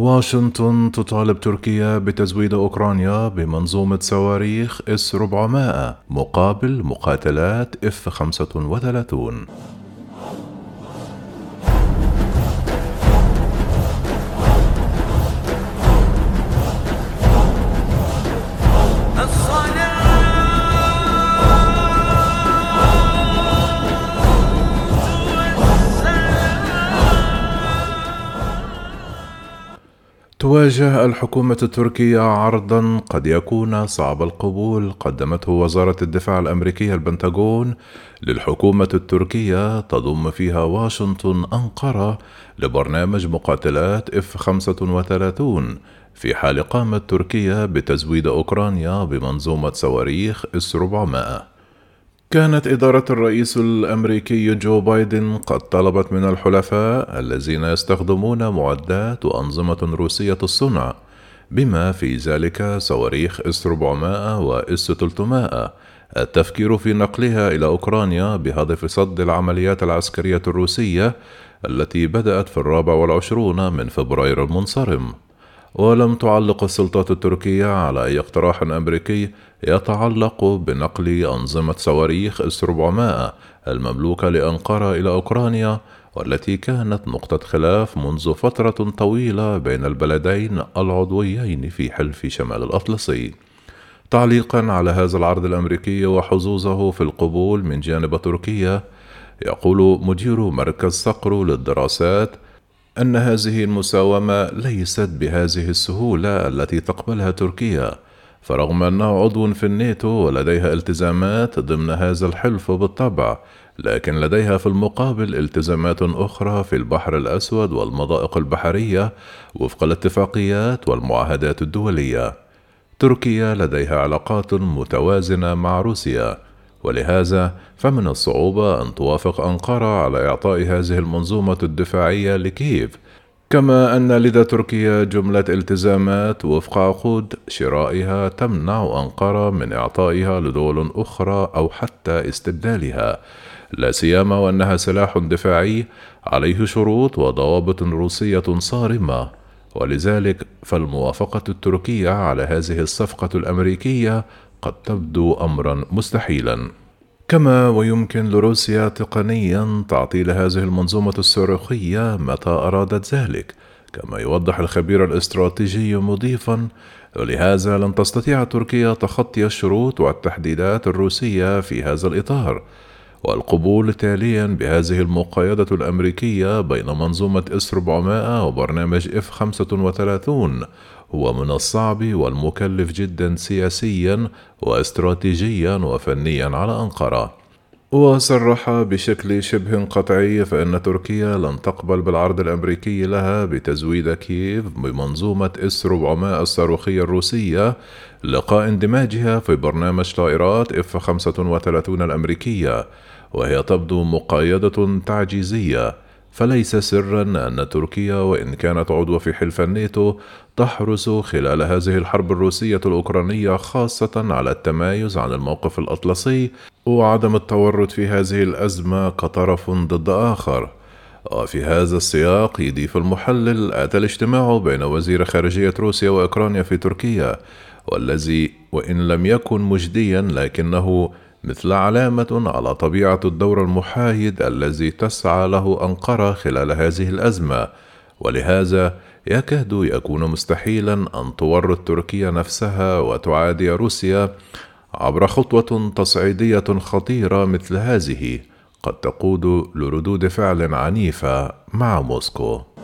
واشنطن تطالب تركيا بتزويد أوكرانيا بمنظومة صواريخ S-400 مقابل مقاتلات F-35 تواجه الحكومة التركية عرضا قد يكون صعب القبول قدمته وزارة الدفاع الأمريكية البنتاغون. للحكومة التركية تضم فيها واشنطن أنقرة لبرنامج مقاتلات إف 35 في حال قامت تركيا بتزويد أوكرانيا بمنظومة صواريخ إس 400 كانت إدارة الرئيس الأمريكي جو بايدن قد طلبت من الحلفاء الذين يستخدمون معدات وأنظمة روسية الصنع بما في ذلك صواريخ إس 400 واس 300 التفكير في نقلها إلى أوكرانيا بهدف صد العمليات العسكرية الروسية التي بدأت في الرابع والعشرون من فبراير المنصرم. ولم تعلق السلطات التركية على أي اقتراح أمريكي يتعلق بنقل أنظمة صواريخ إس 400 المملوكة لأنقرة إلى أوكرانيا والتي كانت نقطة خلاف منذ فترة طويلة بين البلدين العضويين في حلف شمال الأطلسي. تعليقا على هذا العرض الأمريكي وحظوظه في القبول من جانب تركيا، يقول مدير مركز صقر للدراسات أن هذه المساومة ليست بهذه السهولة التي تقبلها تركيا، فرغم أنه عضو في الناتو ولديها التزامات ضمن هذا الحلف بالطبع، لكن لديها في المقابل التزامات أخرى في البحر الأسود والمضائق البحرية وفق الاتفاقيات والمعاهدات الدولية. تركيا لديها علاقات متوازنة مع روسيا، ولهذا فمن الصعوبة أن توافق أنقرة على إعطاء هذه المنظومة الدفاعية لكييف كما أن لدى تركيا جملة التزامات وفق عقود شرائها تمنع أنقرة من إعطائها لدول أخرى أو حتى استبدالها لا سيما وأنها سلاح دفاعي عليه شروط وضوابط روسية صارمة ولذلك فالموافقة التركية على هذه الصفقة الأمريكية قد تبدو امرا مستحيلا. كما ويمكن لروسيا تقنيا تعطيل هذه المنظومة الصاروخية متى أرادت ذلك. كما يوضح الخبير الاستراتيجي مضيفا ولهذا لن تستطيع تركيا تخطي الشروط والتحديدات الروسية في هذا الإطار. والقبول تاليا بهذه المقايضة الأمريكية بين منظومة إس 400 وبرنامج إف 35 هو من الصعب والمكلف جدا سياسيا واستراتيجيا وفنيا على أنقرة. وصرح بشكل شبه قطعي فإن تركيا لن تقبل بالعرض الأمريكي لها بتزويد كييف بمنظومة إس 400 الصاروخية الروسية. لقاء اندماجها في برنامج طائرات إف 35 الأمريكية. وهي تبدو مقايضة تعجيزية فليس سرا أن تركيا وإن كانت عضوة في حلف الناتو تحرص خلال هذه الحرب الروسية الأوكرانية خاصة على التمايز عن الموقف الأطلسي وعدم التورط في هذه الأزمة كطرف ضد آخر. وفي هذا السياق يضيف المحلل أتى الاجتماع بين وزير خارجية روسيا وأوكرانيا في تركيا والذي وإن لم يكن مجديا لكنه مثل علامة على طبيعة الدور المحايد الذي تسعى له أنقرة خلال هذه الأزمة، ولهذا يكاد يكون مستحيلا أن تورط تركيا نفسها وتعادي روسيا عبر خطوة تصعيدية خطيرة مثل هذه قد تقود لردود فعل عنيفة مع موسكو.